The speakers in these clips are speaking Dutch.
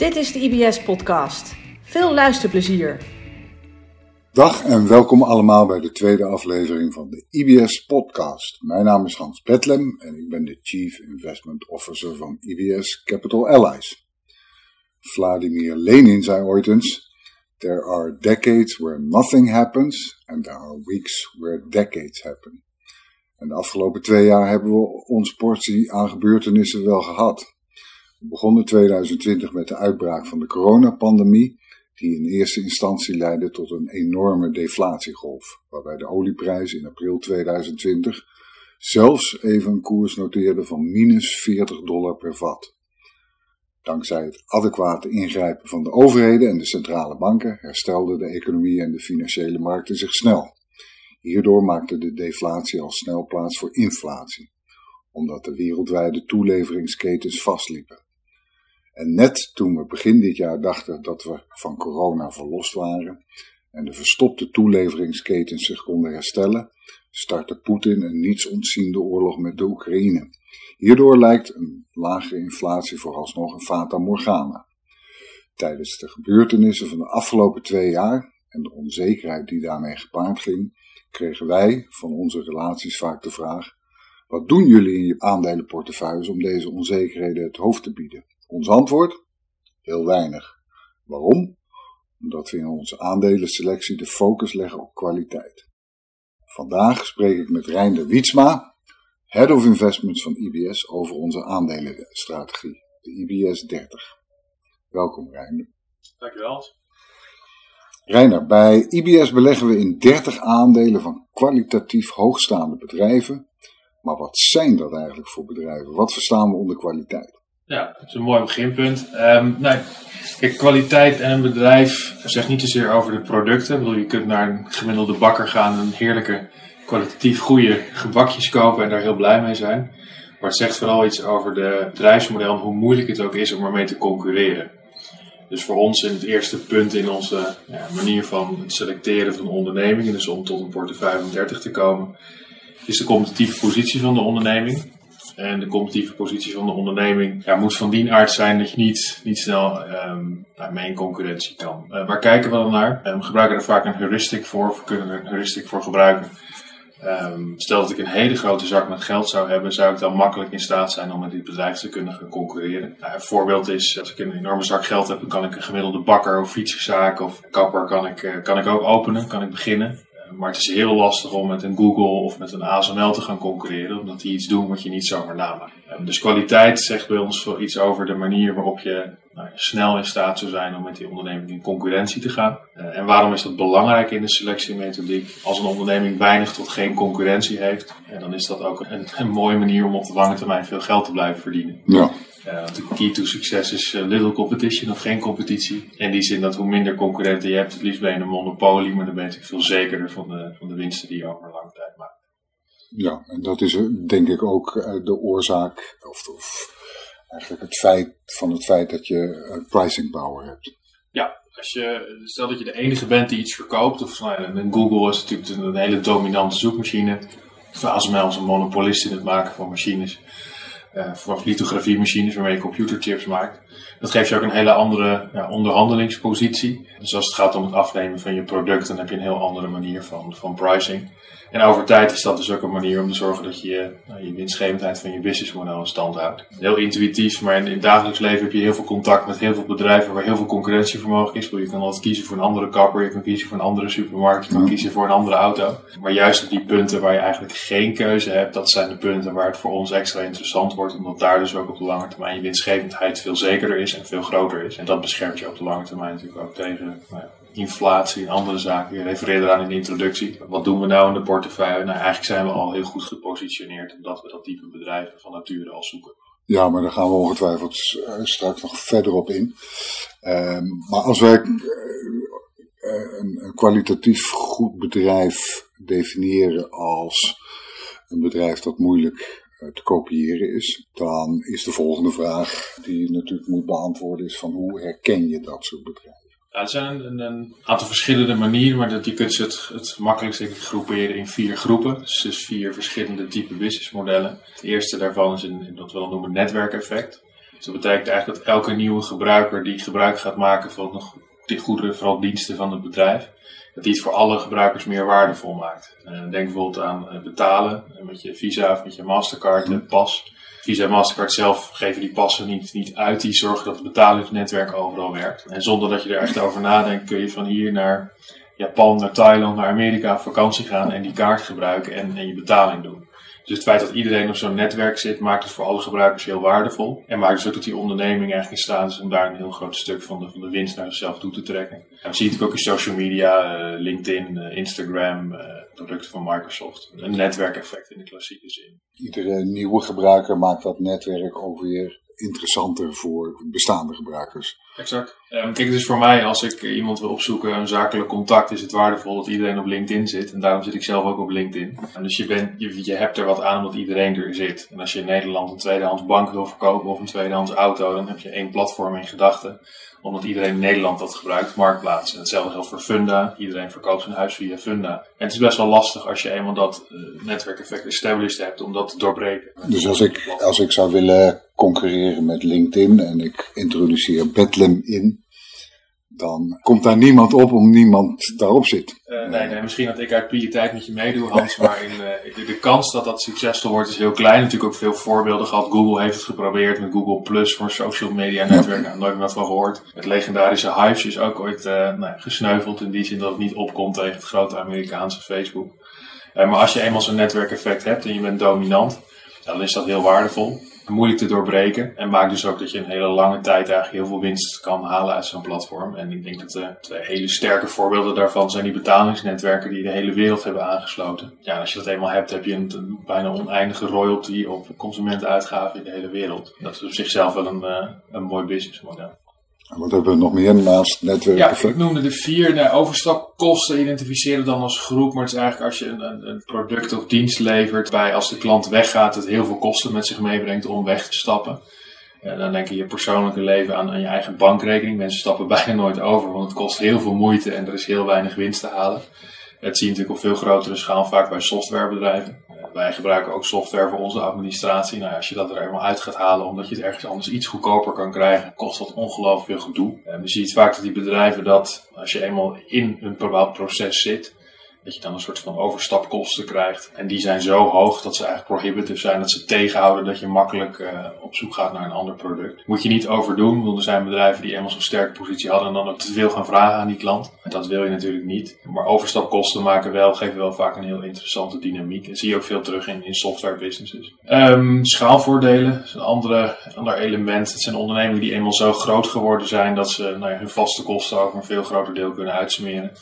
Dit is de IBS-podcast. Veel luisterplezier. Dag en welkom allemaal bij de tweede aflevering van de IBS-podcast. Mijn naam is Hans Betlem en ik ben de Chief Investment Officer van IBS Capital Allies. Vladimir Lenin zei ooit eens: There are decades where nothing happens and there are weeks where decades happen. En de afgelopen twee jaar hebben we ons portie aan gebeurtenissen wel gehad. We begonnen 2020 met de uitbraak van de coronapandemie, die in eerste instantie leidde tot een enorme deflatiegolf, waarbij de olieprijs in april 2020 zelfs even een koers noteerde van minus 40 dollar per vat. Dankzij het adequate ingrijpen van de overheden en de centrale banken herstelden de economie en de financiële markten zich snel. Hierdoor maakte de deflatie al snel plaats voor inflatie, omdat de wereldwijde toeleveringsketens vastliepen. En net toen we begin dit jaar dachten dat we van corona verlost waren en de verstopte toeleveringsketens zich konden herstellen, startte Poetin een niets ontziende oorlog met de Oekraïne. Hierdoor lijkt een lagere inflatie vooralsnog een fata morgana. Tijdens de gebeurtenissen van de afgelopen twee jaar en de onzekerheid die daarmee gepaard ging, kregen wij van onze relaties vaak de vraag: wat doen jullie in je aandelenportefeuilles om deze onzekerheden het hoofd te bieden? Ons antwoord? Heel weinig. Waarom? Omdat we in onze aandelenselectie de focus leggen op kwaliteit. Vandaag spreek ik met Reinder Wietsma, Head of Investments van IBS, over onze aandelenstrategie, de IBS 30. Welkom Reinder. Dankjewel. Reiner, bij IBS beleggen we in 30 aandelen van kwalitatief hoogstaande bedrijven. Maar wat zijn dat eigenlijk voor bedrijven? Wat verstaan we onder kwaliteit? Ja, dat is een mooi beginpunt. Um, nou, kwaliteit en een bedrijf zegt niet zozeer over de producten. Bedoel, je kunt naar een gemiddelde bakker gaan en heerlijke, kwalitatief goede gebakjes kopen en daar heel blij mee zijn. Maar het zegt vooral iets over de bedrijfsmodel en hoe moeilijk het ook is om ermee te concurreren. Dus voor ons in het eerste punt in onze ja, manier van het selecteren van ondernemingen, dus om tot een portefeuille van 30 te komen, is de competitieve positie van de onderneming. En de competitieve positie van de onderneming ja, moet van die aard zijn dat je niet, niet snel um, mee in concurrentie kan. Uh, waar kijken we dan naar? Um, we gebruiken er vaak een heuristic voor, of we kunnen er een heuristic voor gebruiken. Um, stel dat ik een hele grote zak met geld zou hebben, zou ik dan makkelijk in staat zijn om met dit bedrijf te kunnen gaan concurreren. Nou, een voorbeeld is, als ik een enorme zak geld heb, dan kan ik een gemiddelde bakker of fietsenzaak of kapper kan ik, uh, kan ik ook openen, kan ik beginnen. Maar het is heel lastig om met een Google of met een ASML te gaan concurreren, omdat die iets doen wat je niet zomaar namaakt. Dus kwaliteit zegt bij ons iets over de manier waarop je nou, snel in staat zou zijn om met die onderneming in concurrentie te gaan. En waarom is dat belangrijk in de selectiemethodiek? Als een onderneming weinig tot geen concurrentie heeft, dan is dat ook een, een mooie manier om op de lange termijn veel geld te blijven verdienen. Ja. Uh, de key to succes is uh, little competition of geen competitie. In die zin dat hoe minder concurrenten je hebt, het liefst ben je een monopolie, maar dan ben je veel zekerder van de, van de winsten die je over lange tijd maakt. Ja, en dat is denk ik ook uh, de oorzaak, of, of, eigenlijk het feit van het feit dat je pricing power hebt. Ja, als je, stel dat je de enige bent die iets verkoopt, of nou, Google is natuurlijk een, hele dominante zoekmachine. ASML is een monopolist in het maken van machines uh, voor lithografiemachines waarmee je computerchips maakt. Dat geeft je ook een hele andere ja, onderhandelingspositie. Dus als het gaat om het afnemen van je product, dan heb je een heel andere manier van, van pricing. En over tijd is dat dus ook een manier om te zorgen dat je nou, je winstgevendheid van je businessmodel in stand houdt. Heel intuïtief, maar in, in het dagelijks leven heb je heel veel contact met heel veel bedrijven waar heel veel concurrentie voor mogelijk is. Je kan altijd kiezen voor een andere kapper, je kan kiezen voor een andere supermarkt, je kan kiezen voor een andere auto. Maar juist op die punten waar je eigenlijk geen keuze hebt, dat zijn de punten waar het voor ons extra interessant Omdat daar dus ook op de lange termijn je winstgevendheid veel zekerder is en veel groter is. En dat beschermt je op de lange termijn natuurlijk ook tegen nou inflatie en andere zaken. Je refereerde eraan in de introductie. Wat doen we nou in de portefeuille? Nou, eigenlijk zijn we al heel goed gepositioneerd omdat we dat type bedrijven van nature al zoeken. Ja, maar daar gaan we ongetwijfeld straks nog verder op in. Um, maar als wij een, een kwalitatief goed bedrijf definiëren als een bedrijf dat moeilijk te kopiëren is, dan is de volgende vraag die je natuurlijk moet beantwoorden is van hoe herken je dat soort bedrijven? Er zijn een, een, aantal verschillende manieren, maar dat, je kunt ze het, het makkelijkst ik, groeperen in vier groepen. Dus, vier verschillende type businessmodellen. Het eerste daarvan is een, dat we dan noemen netwerkeffect. Dus dat betekent eigenlijk dat elke nieuwe gebruiker die gebruik gaat maken van de goederen, vooral diensten van het bedrijf, dat die het voor alle gebruikers meer waardevol maakt. denk bijvoorbeeld aan betalen met je Visa of met je Mastercard, en pas. Visa en Mastercard zelf geven die passen niet, niet uit. Die zorgen dat het betalingsnetwerk overal werkt. En zonder dat je er echt over nadenkt, kun je van hier naar Japan, naar Thailand, naar Amerika op vakantie gaan en die kaart gebruiken en, en je betaling doen. Dus het feit dat iedereen op zo'n netwerk zit, maakt het voor alle gebruikers heel waardevol. En maakt dus ook dat die onderneming eigenlijk in staat is om daar een heel groot stuk van de, van de winst naar zichzelf toe te trekken. En we zien het ook in social media, uh, LinkedIn, uh, Instagram, uh, producten van Microsoft. Een netwerkeffect in de klassieke zin. Iedere nieuwe gebruiker maakt dat netwerk ook interessanter voor bestaande gebruikers. Exact. Um, kijk, dus voor mij, als ik iemand wil opzoeken, een zakelijk contact, is het waardevol dat iedereen op LinkedIn zit. En daarom zit ik zelf ook op LinkedIn. En dus je, bent, je, je hebt er wat aan omdat iedereen er zit. En als je in Nederland een tweedehands bank wil verkopen of een tweedehands auto, dan heb je één platform in gedachten omdat iedereen in Nederland dat gebruikt, Marktplaats. En hetzelfde geldt voor Funda. Iedereen verkoopt zijn huis via Funda. En het is best wel lastig als je eenmaal dat uh, netwerkeffect established hebt om dat te doorbreken. Dus als ik, als ik zou willen concurreren met LinkedIn en ik introduceer Bedlam in, dan komt daar niemand op om niemand daarop zit. Uh, nee, nee, misschien dat ik uit pietijd met je meedoe, Hans. Maar in, uh, de, de, kans dat dat succesvol wordt is heel klein. Natuurlijk ook veel voorbeelden gehad. Google heeft het geprobeerd met Google Plus voor social media netwerk. Nou, nooit meer van gehoord. Het legendarische Hives is ook ooit uh, nou, gesneuveld in die zin dat het niet opkomt tegen het grote Amerikaanse Facebook. maar als je eenmaal zo'n netwerkeffect hebt en je bent dominant, dan is dat heel waardevol moeilijk te doorbreken. En maakt dus ook dat je een hele lange tijd eigenlijk heel veel winst kan halen uit zo'n platform. En ik denk dat de twee hele sterke voorbeelden daarvan zijn die betalingsnetwerken die de hele wereld hebben aangesloten. Ja, als je dat eenmaal hebt, heb je een, bijna oneindige royalty op consumentenuitgaven in de hele wereld. Dat is op zichzelf wel een, uh, een mooi businessmodel. Wat hebben we nog meer naast netwerk? Ja, ik noemde de vier. Nou, overstapkosten identificeren dan als groep. Maar het is eigenlijk als je een, een, product of dienst levert. Bij als de klant weggaat, het heel veel kosten met zich meebrengt om weg te stappen. En dan denk je je persoonlijke leven aan, aan je eigen bankrekening. Mensen stappen bijna nooit over, want het kost heel veel moeite en er is heel weinig winst te halen. Het zie je natuurlijk op veel grotere schaal, vaak bij softwarebedrijven wij gebruiken ook software voor onze administratie. Nou, als je dat er helemaal uit gaat halen omdat je het ergens anders iets goedkoper kan krijgen, kost dat ongelooflijk veel gedoe. En we zien het vaak dat die bedrijven dat, als je eenmaal in een bepaald proces zit, dat je dan een soort van overstapkosten krijgt. En die zijn zo hoog dat ze eigenlijk prohibitive zijn, dat ze tegenhouden dat je makkelijk uh, op zoek gaat naar een ander product. Moet je niet overdoen, want er zijn bedrijven die eenmaal zo'n sterke positie hadden en dan ook te veel gaan vragen aan die klant. En dat wil je natuurlijk niet. Maar overstapkosten maken wel, geven wel vaak een heel interessante dynamiek. En zie je ook veel terug in, in software businesses. Um, schaalvoordelen is een andere, ander element. Het zijn ondernemingen die eenmaal zo groot geworden zijn dat ze nou hun vaste kosten ook een veel groter deel kunnen uitsmeren.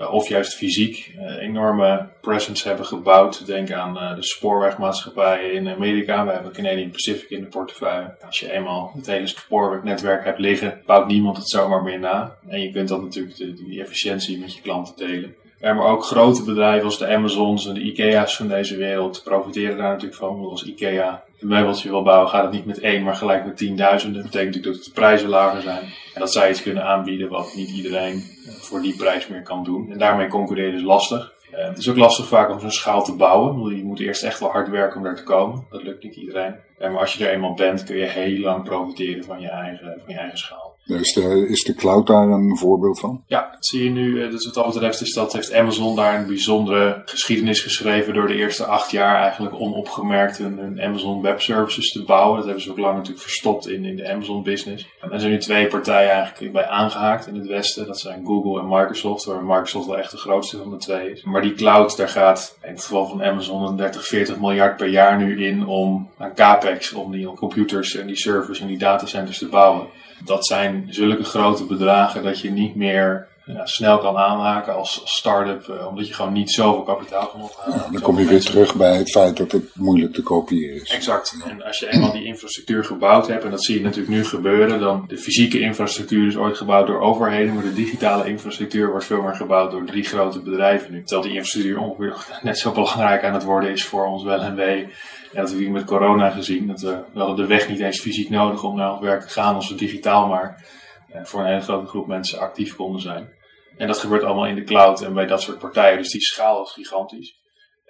Eh, of juist fysiek uh, enorme presence hebben gebouwd. Denk aan uh, de spoorwegmaatschappijen in Amerika. We hebben Canadian Pacific in de portefeuille. Als je eenmaal het hele spoorwegnetwerk hebt liggen, bouwt niemand het zomaar meer na. En je kunt dat natuurlijk de, die efficiëntie met je klanten delen. maar ook grote bedrijven als de Amazons en de Ikea's van deze wereld profiteren daar natuurlijk van. Als Ikea een meubeltje wil bouwen, gaat het niet met één, maar gelijk met tienduizenden. Dat betekent natuurlijk dat de prijzen lager zijn. En dat zij iets kunnen aanbieden wat niet iedereen voor die prijs meer kan doen. En daarmee concurreren is lastig. Uh, het is ook lastig vaak om zo'n schaal te bouwen. Je moet eerst echt wel hard werken om daar te komen. Dat lukt niet iedereen. maar als je er eenmaal bent, kun je heel lang profiteren van je eigen, van je eigen schaal. Is de, is de cloud daar een voorbeeld van? Ja, dat zie je nu. Dus wat dat betreft is dat, heeft Amazon daar een bijzondere geschiedenis geschreven door de eerste acht jaar eigenlijk onopgemerkt hun, Amazon Web Services te bouwen. Dat hebben ze ook lang natuurlijk verstopt in, in de Amazon business. En er zijn nu twee partijen eigenlijk bij aangehaakt in het Westen. Dat zijn Google en Microsoft, waar Microsoft wel echt de grootste van de twee is. Maar die cloud, daar gaat in het geval van Amazon een 30, 40 miljard per jaar nu in om aan capex, om die computers en die servers en die datacenters te bouwen dat zijn zulke grote bedragen dat je niet meer ja, snel kan aanhaken als, start-up, uh, omdat je gewoon niet zoveel kapitaal kan ophalen. Ja, dan kom je weer terug bij het feit dat het moeilijk te kopiëren is. Exact. En als je eenmaal die infrastructuur gebouwd hebt, en dat zie je natuurlijk nu gebeuren, dan de fysieke infrastructuur is ooit gebouwd door overheden, maar de digitale infrastructuur wordt veel meer gebouwd door drie grote bedrijven nu. Terwijl die infrastructuur ongeveer net zo belangrijk aan het worden is voor ons wel en wee ja, we met corona gezien. Dat we, we hadden de weg niet eens fysiek nodig om naar het werk te gaan als we digitaal maar eh, voor een hele grote groep mensen actief konden zijn. En dat gebeurt allemaal in de cloud en bij dat soort partijen. Dus die schaal is gigantisch.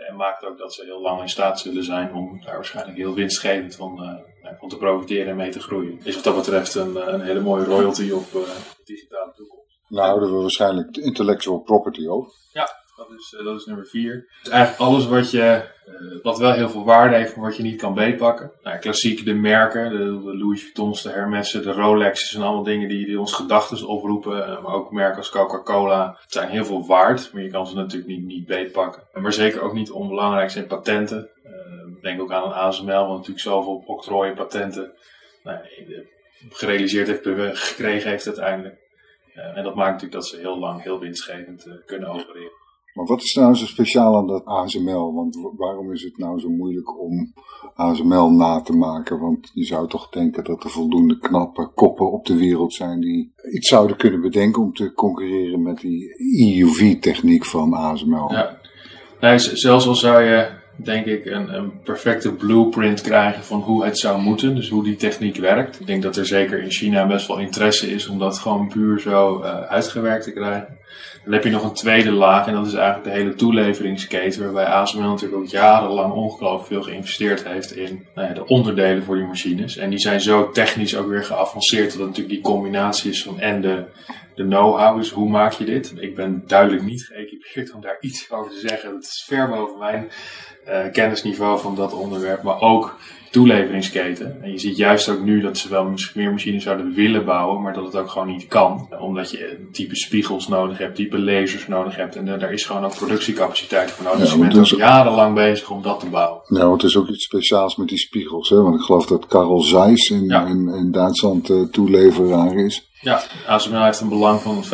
En maakt ook dat ze heel lang in staat zullen zijn om daar waarschijnlijk heel winstgevend van, uh, om te profiteren en mee te groeien. Is wat dat betreft een, een hele mooie royalty op digitale toekomst. Nou houden we waarschijnlijk de intellectual property over. Ja, dat is, dat is nummer vier. Dus eigenlijk alles wat, je, wat wel heel veel waarde heeft, maar wat je niet kan beetpakken. Nou, klassiek de merken, de, Louis Vuittons, de Hermes'en, de Rolex's zijn allemaal dingen die, die ons gedachten oproepen. Maar ook merken als Coca-Cola zijn heel veel waard, maar je kan ze natuurlijk niet, niet beetpakken. Maar zeker ook niet onbelangrijk zijn patenten. denk ook aan een ASML, wat natuurlijk zoveel octrooien patenten nou, gerealiseerd heeft, gekregen heeft uiteindelijk. En dat maakt natuurlijk dat ze heel lang heel winstgevend kunnen opereren. Maar wat is nou zo speciaal aan dat ASML? Want waarom is het nou zo moeilijk om ASML na te maken? Want je zou toch denken dat er voldoende knappe koppen op de wereld zijn die iets zouden kunnen bedenken om te concurreren met die EUV-techniek van ASML. Ja, nee, zelfs al zou je denk ik, een, een perfecte blueprint krijgen van hoe het zou moeten. Dus hoe die techniek werkt. Ik denk dat er zeker in China best wel interesse is om dat gewoon puur zo uh, uitgewerkt te krijgen. Dan heb je nog een tweede laag en dat is eigenlijk de hele toeleveringsketen. Waarbij ASML natuurlijk ook jarenlang ongelooflijk veel geïnvesteerd heeft in nou ja, de onderdelen voor die machines. En die zijn zo technisch ook weer geavanceerd dat het natuurlijk die combinatie is van en de de know-how is, hoe maak je dit? Ik ben duidelijk niet geëquipeerd om daar iets over te zeggen. Dat is ver boven mijn uh, kennisniveau van dat onderwerp, maar ook toeleveringsketen. En je ziet juist ook nu dat ze wel meer machines zouden willen bouwen, maar dat het ook gewoon niet kan. Omdat je type spiegels nodig hebt, type lasers nodig hebt. En daar is gewoon ook productiecapaciteit voor nodig. Ja, dus je bent jarenlang bezig om dat te bouwen. Ja, want het is ook iets speciaals met die spiegels. Hè? Want ik geloof dat Karel Zeiss in, in, in, Duitsland uh, toeleveraar is. Ja, ASML heeft een belang van 25%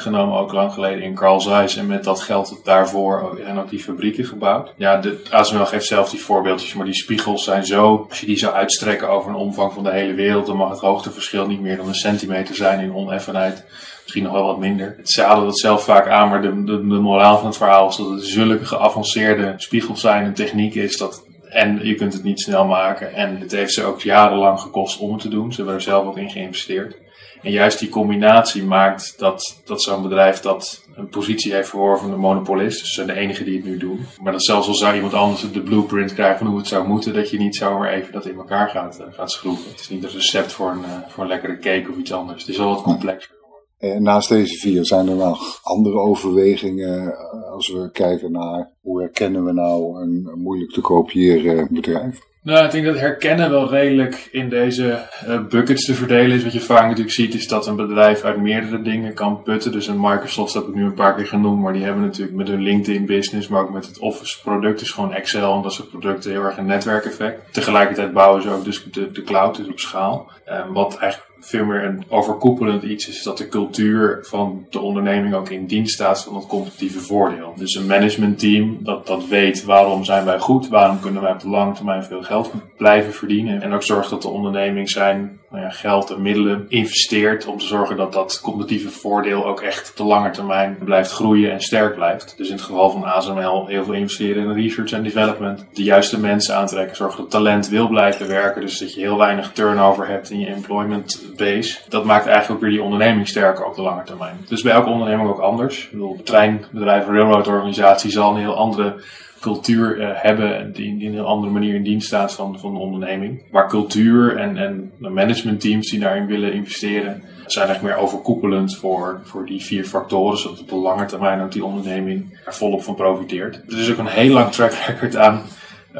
genomen, ook lang geleden in Carl Zeiss. En met dat geld daarvoor en ook die fabrieken gebouwd. Ja, de ASML geeft zelf die voorbeeldjes, maar die spiegels zijn zo, als je die zou uitstrekken over een omvang van de hele wereld, dan mag het hoogteverschil niet meer dan een centimeter zijn in oneffenheid. Misschien nog wel wat minder. Het zadelt dat zelf vaak aan, maar de, de, de moraal van het verhaal is dat het zulke geavanceerde spiegels zijn en techniek is dat en je kunt het niet snel maken. En het heeft ze ook jarenlang gekost om het te doen. Ze hebben er zelf ook in geïnvesteerd. En juist die combinatie maakt dat, dat zo'n bedrijf dat een positie heeft verworven van de monopolist. Dus ze zijn de enige die het nu doen. Maar dat zelfs al zou iemand anders de blueprint krijgen van hoe het zou moeten, dat je niet zomaar even dat in elkaar gaat, uh, gaat schroeven. Het is niet een recept voor een, uh, voor een lekkere cake of iets anders. Het is wel wat complexer. En naast deze vier zijn er nog andere overwegingen eh, als we kijken naar hoe herkennen we nou een moeilijk te kopiëren bedrijf? Nou, ik denk dat herkennen wel redelijk in deze uh, buckets te verdelen is. Wat je vaak natuurlijk ziet is dat een bedrijf uit meerdere dingen kan putten. Dus een Microsoft heb ik nu een paar keer genoemd, maar die hebben natuurlijk met hun LinkedIn business, maar ook met het Office product, is gewoon Excel en dat soort producten heel erg een netwerkeffect. Tegelijkertijd bouwen ze ook dus de, de cloud, dus op schaal. Um, wat eigenlijk veel meer een overkoepelend iets is dat de cultuur van de onderneming ook in dienst staat van dat competitieve voordeel. Dus een managementteam dat, dat weet waarom zijn wij goed, waarom kunnen wij op de lange termijn veel geld blijven verdienen. En ook zorgt dat de onderneming zijn nou ja, geld en middelen investeert om te zorgen dat dat competitieve voordeel ook echt op de lange termijn blijft groeien en sterk blijft. Dus in het geval van ASML heel veel investeren in research en development, de juiste mensen aantrekken, zorgen dat talent wil blijven werken, dus dat je heel weinig turnover hebt in je employment base. Dat maakt eigenlijk ook weer die onderneming sterker op de lange termijn. Dus bij elke onderneming ook anders. Ik bedoel, treinbedrijf, railroadorganisatie zal een heel andere cultuur uh, hebben die, die, een heel andere manier in dienst staat van, van de onderneming. Maar cultuur en, en de managementteams die daarin willen investeren, zijn echt meer overkoepelend voor, voor die vier factoren, zodat op de lange termijn ook die onderneming er volop van profiteert. Er is ook een heel lang track record aan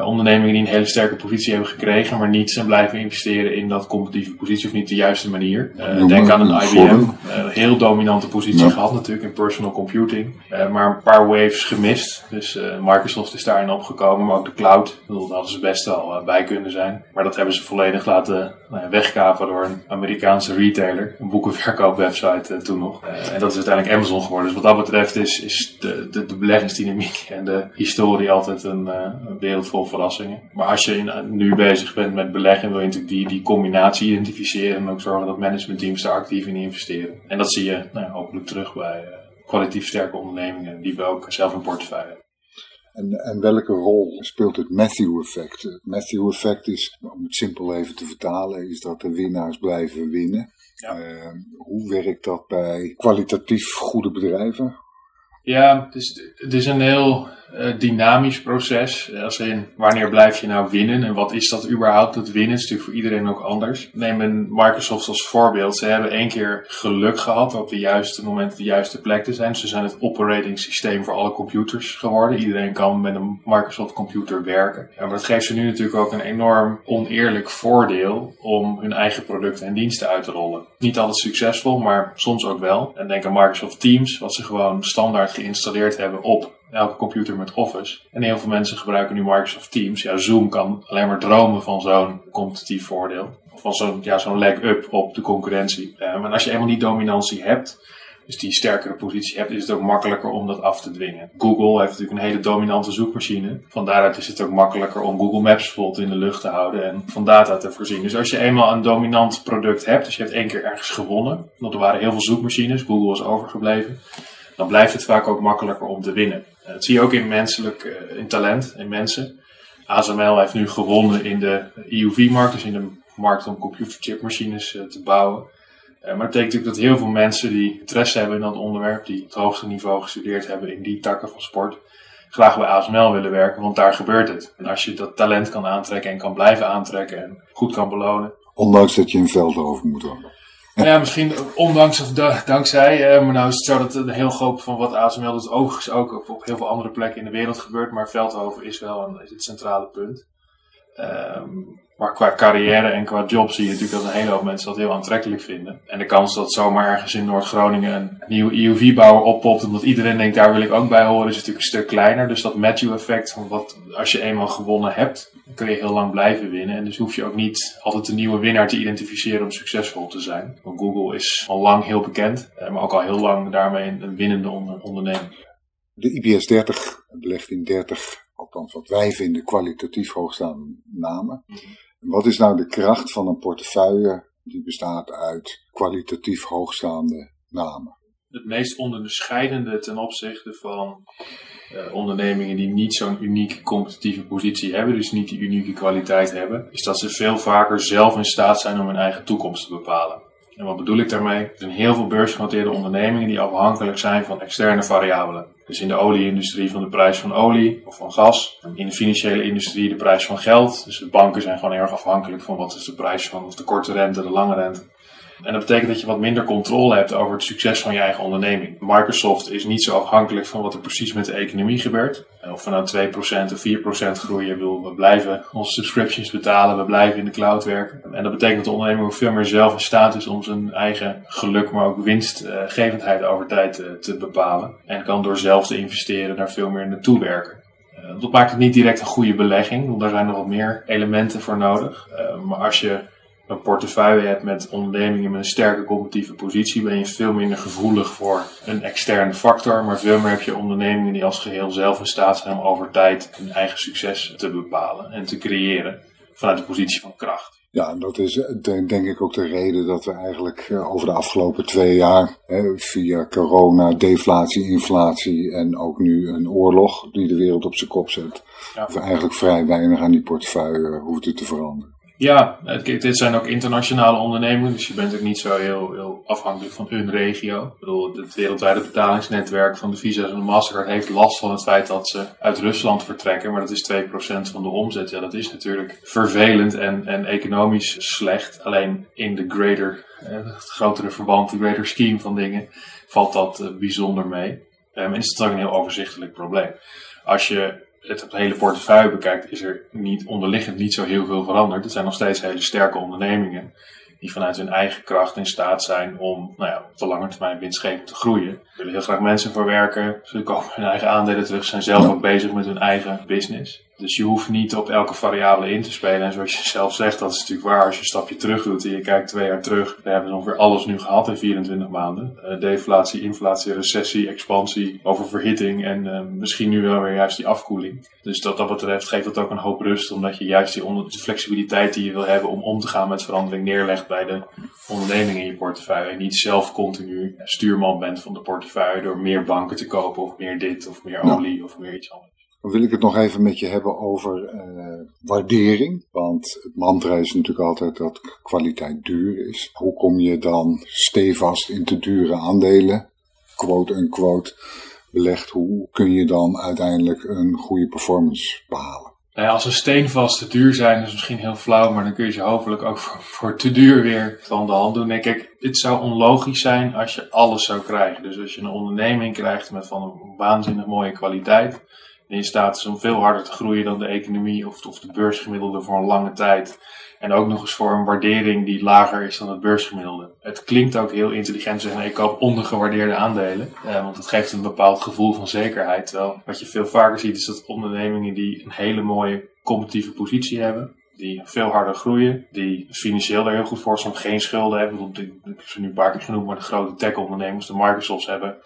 ondernemingen die een hele sterke positie hebben gekregen, maar niet zijn blijven investeren in dat competitieve positie of niet de juiste manier. Uh, denk aan een IBM, uh, heel dominante positie gehad natuurlijk in personal computing, maar een paar waves gemist. Dus Microsoft is daarin opgekomen, maar ook de cloud. Ik bedoel, daar hadden ze best wel bij kunnen zijn. Maar dat hebben ze volledig laten nou wegkapen door een Amerikaanse retailer, een boekenverkoopwebsite toen nog. en dat is uiteindelijk Amazon geworden. Dus wat dat betreft is, is de, de, de beleggingsdynamiek en de historie altijd een, een wereld vol verrassingen. Maar als je nu bezig bent met beleggen, wil je natuurlijk die, die combinatie identificeren en ook zorgen dat managementteams daar actief in investeren. En dat zie je nou, hopelijk terug bij uh, kwalitatief sterke ondernemingen die we ook zelf in portefeuille hebben. En, en, welke rol speelt het Matthew-effect? Het Matthew-effect is, om het simpel even te vertalen, is dat de winnaars blijven winnen. Ja. Uh, hoe werkt dat bij kwalitatief goede bedrijven? Ja, het is, het is een heel dynamisch proces. Als in, wanneer blijf je nou winnen en wat is dat überhaupt, dat winnen? Is natuurlijk voor iedereen ook anders. Neem een Microsoft als voorbeeld. Ze hebben één keer geluk gehad op de juiste moment de juiste plek te zijn. Ze zijn het operating systeem voor alle computers geworden. Iedereen kan met een Microsoft computer werken. Ja, maar dat geeft ze nu natuurlijk ook een enorm oneerlijk voordeel om hun eigen producten en diensten uit te rollen. Niet altijd succesvol, maar soms ook wel. En denk aan Microsoft Teams, wat ze gewoon standaard geïnstalleerd hebben op elke computer met Office. En heel veel mensen gebruiken nu Microsoft Teams. Ja, Zoom kan alleen maar dromen van zo'n competitief voordeel. Of van zo'n ja, zo'n leg up op de concurrentie. Uh, maar als je eenmaal die dominantie hebt, dus die sterkere positie hebt, is het ook makkelijker om dat af te dwingen. Google heeft natuurlijk een hele dominante zoekmachine. Van daaruit is het ook makkelijker om Google Maps bijvoorbeeld in de lucht te houden en van data te voorzien. Dus als je eenmaal een dominant product hebt, dus je hebt één keer ergens gewonnen, want er waren heel veel zoekmachines, Google is overgebleven, dan blijft het vaak ook makkelijker om te winnen. Eh, dat zie je ook in menselijk, eh, in talent, in mensen. ASML heeft nu gewonnen in de EUV-markt, dus in de markt om computerchipmachines eh, te bouwen. maar dat betekent natuurlijk dat heel veel mensen die interesse hebben in dat onderwerp, die het hoogste niveau gestudeerd hebben in die takken van sport, graag bij ASML willen werken, want daar gebeurt het. En als je dat talent kan aantrekken en kan blijven aantrekken en goed kan belonen. Ondanks dat je in Veldhoven moet wonen. Ja, misschien ondanks of dankzij. Uh, maar nou is het zo dat een heel groot van wat ASML doet ook, ook op, op, heel veel andere plekken in de wereld gebeurt. Maar Veldhoven is wel een, is het centrale punt. Um, maar qua carrière en qua job zie je natuurlijk dat een hele hoop mensen dat heel aantrekkelijk vinden. En de kans dat zomaar ergens in Noord-Groningen een nieuwe EUV-bouwer oppopt, omdat iedereen denkt daar wil ik ook bij horen, is natuurlijk een stuk kleiner. Dus dat Matthew-effect van wat als je eenmaal gewonnen hebt, kun je heel lang blijven winnen. En dus hoef je ook niet altijd een nieuwe winnaar te identificeren om succesvol te zijn. Want Google is al lang heel bekend, eh, maar ook al heel lang daarmee een winnende onderneming. De IBS 30 belegt in 30, althans wat wij vinden, kwalitatief hoogstaande namen. Mhm. Wat is nou de kracht van een portefeuille die bestaat uit kwalitatief hoogstaande namen? Het meest onderscheidende ten opzichte van uh, ondernemingen die niet zo'n unieke competitieve positie hebben, dus niet die unieke kwaliteit hebben, is dat ze veel vaker zelf in staat zijn om hun eigen toekomst te bepalen. En wat bedoel ik daarmee? Er zijn heel veel beursgenoteerde ondernemingen die afhankelijk zijn van externe variabelen. Dus in de olieindustrie van de prijs van olie of van gas. In de financiële industrie de prijs van geld. Dus de banken zijn gewoon erg afhankelijk van wat is de prijs van of de korte rente, de lange rente. En dat betekent dat je wat minder controle hebt over het succes van je eigen onderneming. Microsoft is niet zo afhankelijk van wat er precies met de economie gebeurt. Of we nou 2% of 4% groeien, wil, we blijven onze subscriptions betalen, we blijven in de cloud werken. En dat betekent dat de onderneming ook veel meer zelf in staat is om zijn eigen geluk, maar ook winstgevendheid over tijd te, te bepalen. En kan door zelf te investeren daar veel meer naartoe werken. Eh, dat maakt het niet direct een goede belegging, want daar zijn nog wat meer elementen voor nodig. Uh, maar als je een portefeuille hebt met ondernemingen met een sterke competitieve positie, ben je veel minder gevoelig voor een externe factor. Maar veel meer heb je ondernemingen die als geheel zelf in staat zijn om over tijd hun eigen succes te bepalen en te creëren vanuit de positie van kracht. Ja, en dat is denk ik ook de reden dat we eigenlijk eh, over de afgelopen twee jaar, via corona, deflatie, inflatie en ook nu een oorlog die de wereld op zijn kop zet, we eigenlijk vrij weinig aan die portefeuille hoeven te veranderen. Ja, dit zijn ook internationale ondernemingen, dus je bent ook niet zo heel, heel afhankelijk van een regio. Ik bedoel, het wereldwijde betalingsnetwerk van de Visa en de Mastercard heeft last van het feit dat ze uit Rusland vertrekken, maar dat is 2% van de omzet. Ja, dat is natuurlijk vervelend en, en economisch slecht. Alleen in de greater, eh, het grotere verband, de greater scheme van dingen, valt dat eh, bijzonder mee. Um, en is het ook een heel overzichtelijk probleem. Als je het hele portefeuille bekijkt, is er niet onderliggend niet zo heel veel veranderd. Het zijn nog steeds hele sterke ondernemingen die vanuit hun eigen kracht in staat zijn om nou ja, op de lange termijn winstgevend te groeien. Ze willen heel graag mensen voor werken, ze kopen hun eigen aandelen terug, zijn zelf ook bezig met hun eigen business. Dus je hoeft niet op elke variabele in te spelen. En zoals je zelf zegt, dat is natuurlijk waar. Als je een stapje terug doet en je kijkt twee jaar terug. We hebben ongeveer alles nu gehad in 24 maanden. Uh, deflatie, inflatie, recessie, expansie, oververhitting en uh, misschien nu wel weer juist die afkoeling. Dus dat dat betreft geeft dat ook een hoop rust. Omdat je juist die onder, de flexibiliteit die je wil hebben om om te gaan met verandering neerlegt bij de onderneming in je portefeuille. En niet zelf continu stuurman bent van de portefeuille door meer banken te kopen of meer dit of meer olie of meer iets anders. Dan wil ik het nog even met je hebben over uh, waardering. Want het mantra is natuurlijk altijd dat kwaliteit duur is. Hoe kom je dan stevast in te dure aandelen, quote unquote, belegt, hoe kun je dan uiteindelijk een goede performance behalen? Nou als een steenvast te duur zijn, is misschien heel flauw, maar dan kun je ze hopelijk ook voor, te duur weer van de hand doen. Nee, kijk, het zou onlogisch zijn als je alles zou krijgen. Dus als je een onderneming krijgt met van een waanzinnig mooie kwaliteit, je staat is om veel harder te groeien dan de economie of, of de beursgemiddelde voor een lange tijd. En ook nog eens voor een waardering die lager is dan het beursgemiddelde. Het klinkt ook heel intelligent zeggen, ik koop ondergewaardeerde aandelen. Eh, want het geeft een bepaald gevoel van zekerheid. Terwijl wat je veel vaker ziet is dat ondernemingen die een hele mooie competitieve positie hebben. Die veel harder groeien, die financieel er heel goed voor zijn, geen schulden hebben. Ik heb ze nu een paar keer genoemd, maar de grote tech-ondernemers, de Microsofts hebben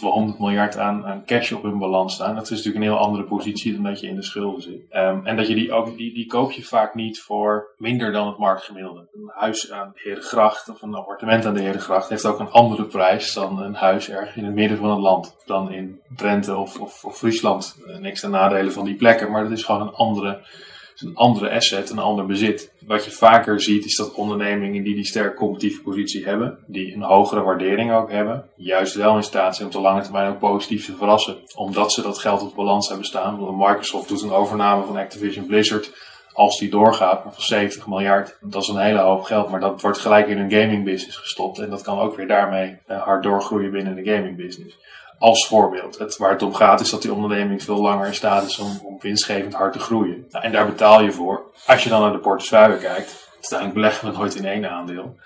wel 100 miljard aan, cash op hun balans staan. Dat is natuurlijk een heel andere positie dan dat je in de schulden zit. Um, en dat je die ook, die, die koop je vaak niet voor minder dan het marktgemiddelde. Een huis aan de Herengracht of een appartement aan de Herengracht heeft ook een andere prijs dan een huis ergens in het midden van het land. Dan in Drenthe of, of, of Friesland. Uh, niks ten nadelen van die plekken, maar dat is gewoon een andere een andere asset, een ander bezit. Wat je vaker ziet is dat ondernemingen die die sterk competitieve positie hebben, die een hogere waardering ook hebben, juist wel in staat zijn om de lange termijn ook positief te verrassen. Omdat ze dat geld op balans hebben staan. Microsoft doet een overname van Activision Blizzard als die doorgaat, van 70 miljard. Dat is een hele hoop geld, maar dat wordt gelijk in hun gaming business gestopt. En dat kan ook weer daarmee eh, hard doorgroeien binnen de gaming business als voorbeeld. Het, waar het om gaat is dat die onderneming veel langer in staat is om, om winstgevend hard te groeien. Nou, en daar betaal je voor. Als je dan naar de portefeuille kijkt, uiteindelijk beleggen we nooit in één aandeel.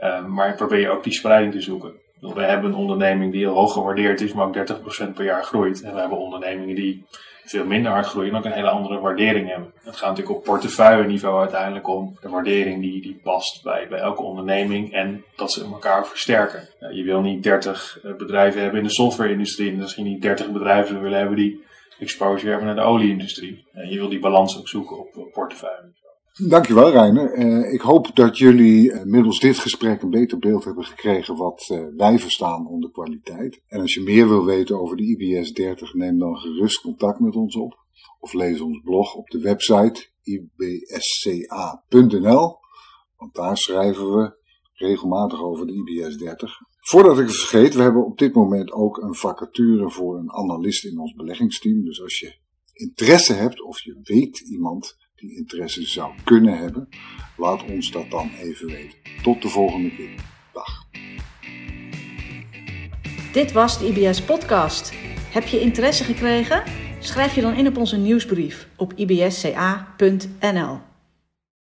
Uh, maar probeer je ook die spreiding te zoeken. We hebben een onderneming die heel hoog gewaardeerd is, maar ook 30% per jaar groeit. En we hebben ondernemingen die veel minder hard groeien en ook een hele andere waardering hebben. Het gaat natuurlijk op portefeuille niveau uiteindelijk om de waardering die, die past bij, bij elke onderneming en dat ze elkaar versterken. je wil niet 30 eh, bedrijven hebben in de software-industrie en misschien niet 30 bedrijven willen hebben die exposure hebben naar de olieindustrie. Je wil die balans ook zoeken op, op portefeuille. Dankjewel Reiner. Uh, ik hoop dat jullie uh, middels dit gesprek een beter beeld hebben gekregen wat uh, wij verstaan onder kwaliteit. En als je meer wil weten over de IBS 30, neem dan gerust contact met ons op. Of lees ons blog op de website ibsca.nl. Want daar schrijven we regelmatig over de IBS 30. Voordat ik het vergeet, we hebben op dit moment ook een vacature voor een analist in ons beleggingsteam. Dus als je interesse hebt of je weet iemand die interesse zou kunnen hebben, laat ons dat dan even weten. Tot de volgende keer. Dag. Dit was de IBS Podcast. Heb je interesse gekregen? Schrijf je dan in op onze nieuwsbrief op ibsca.nl.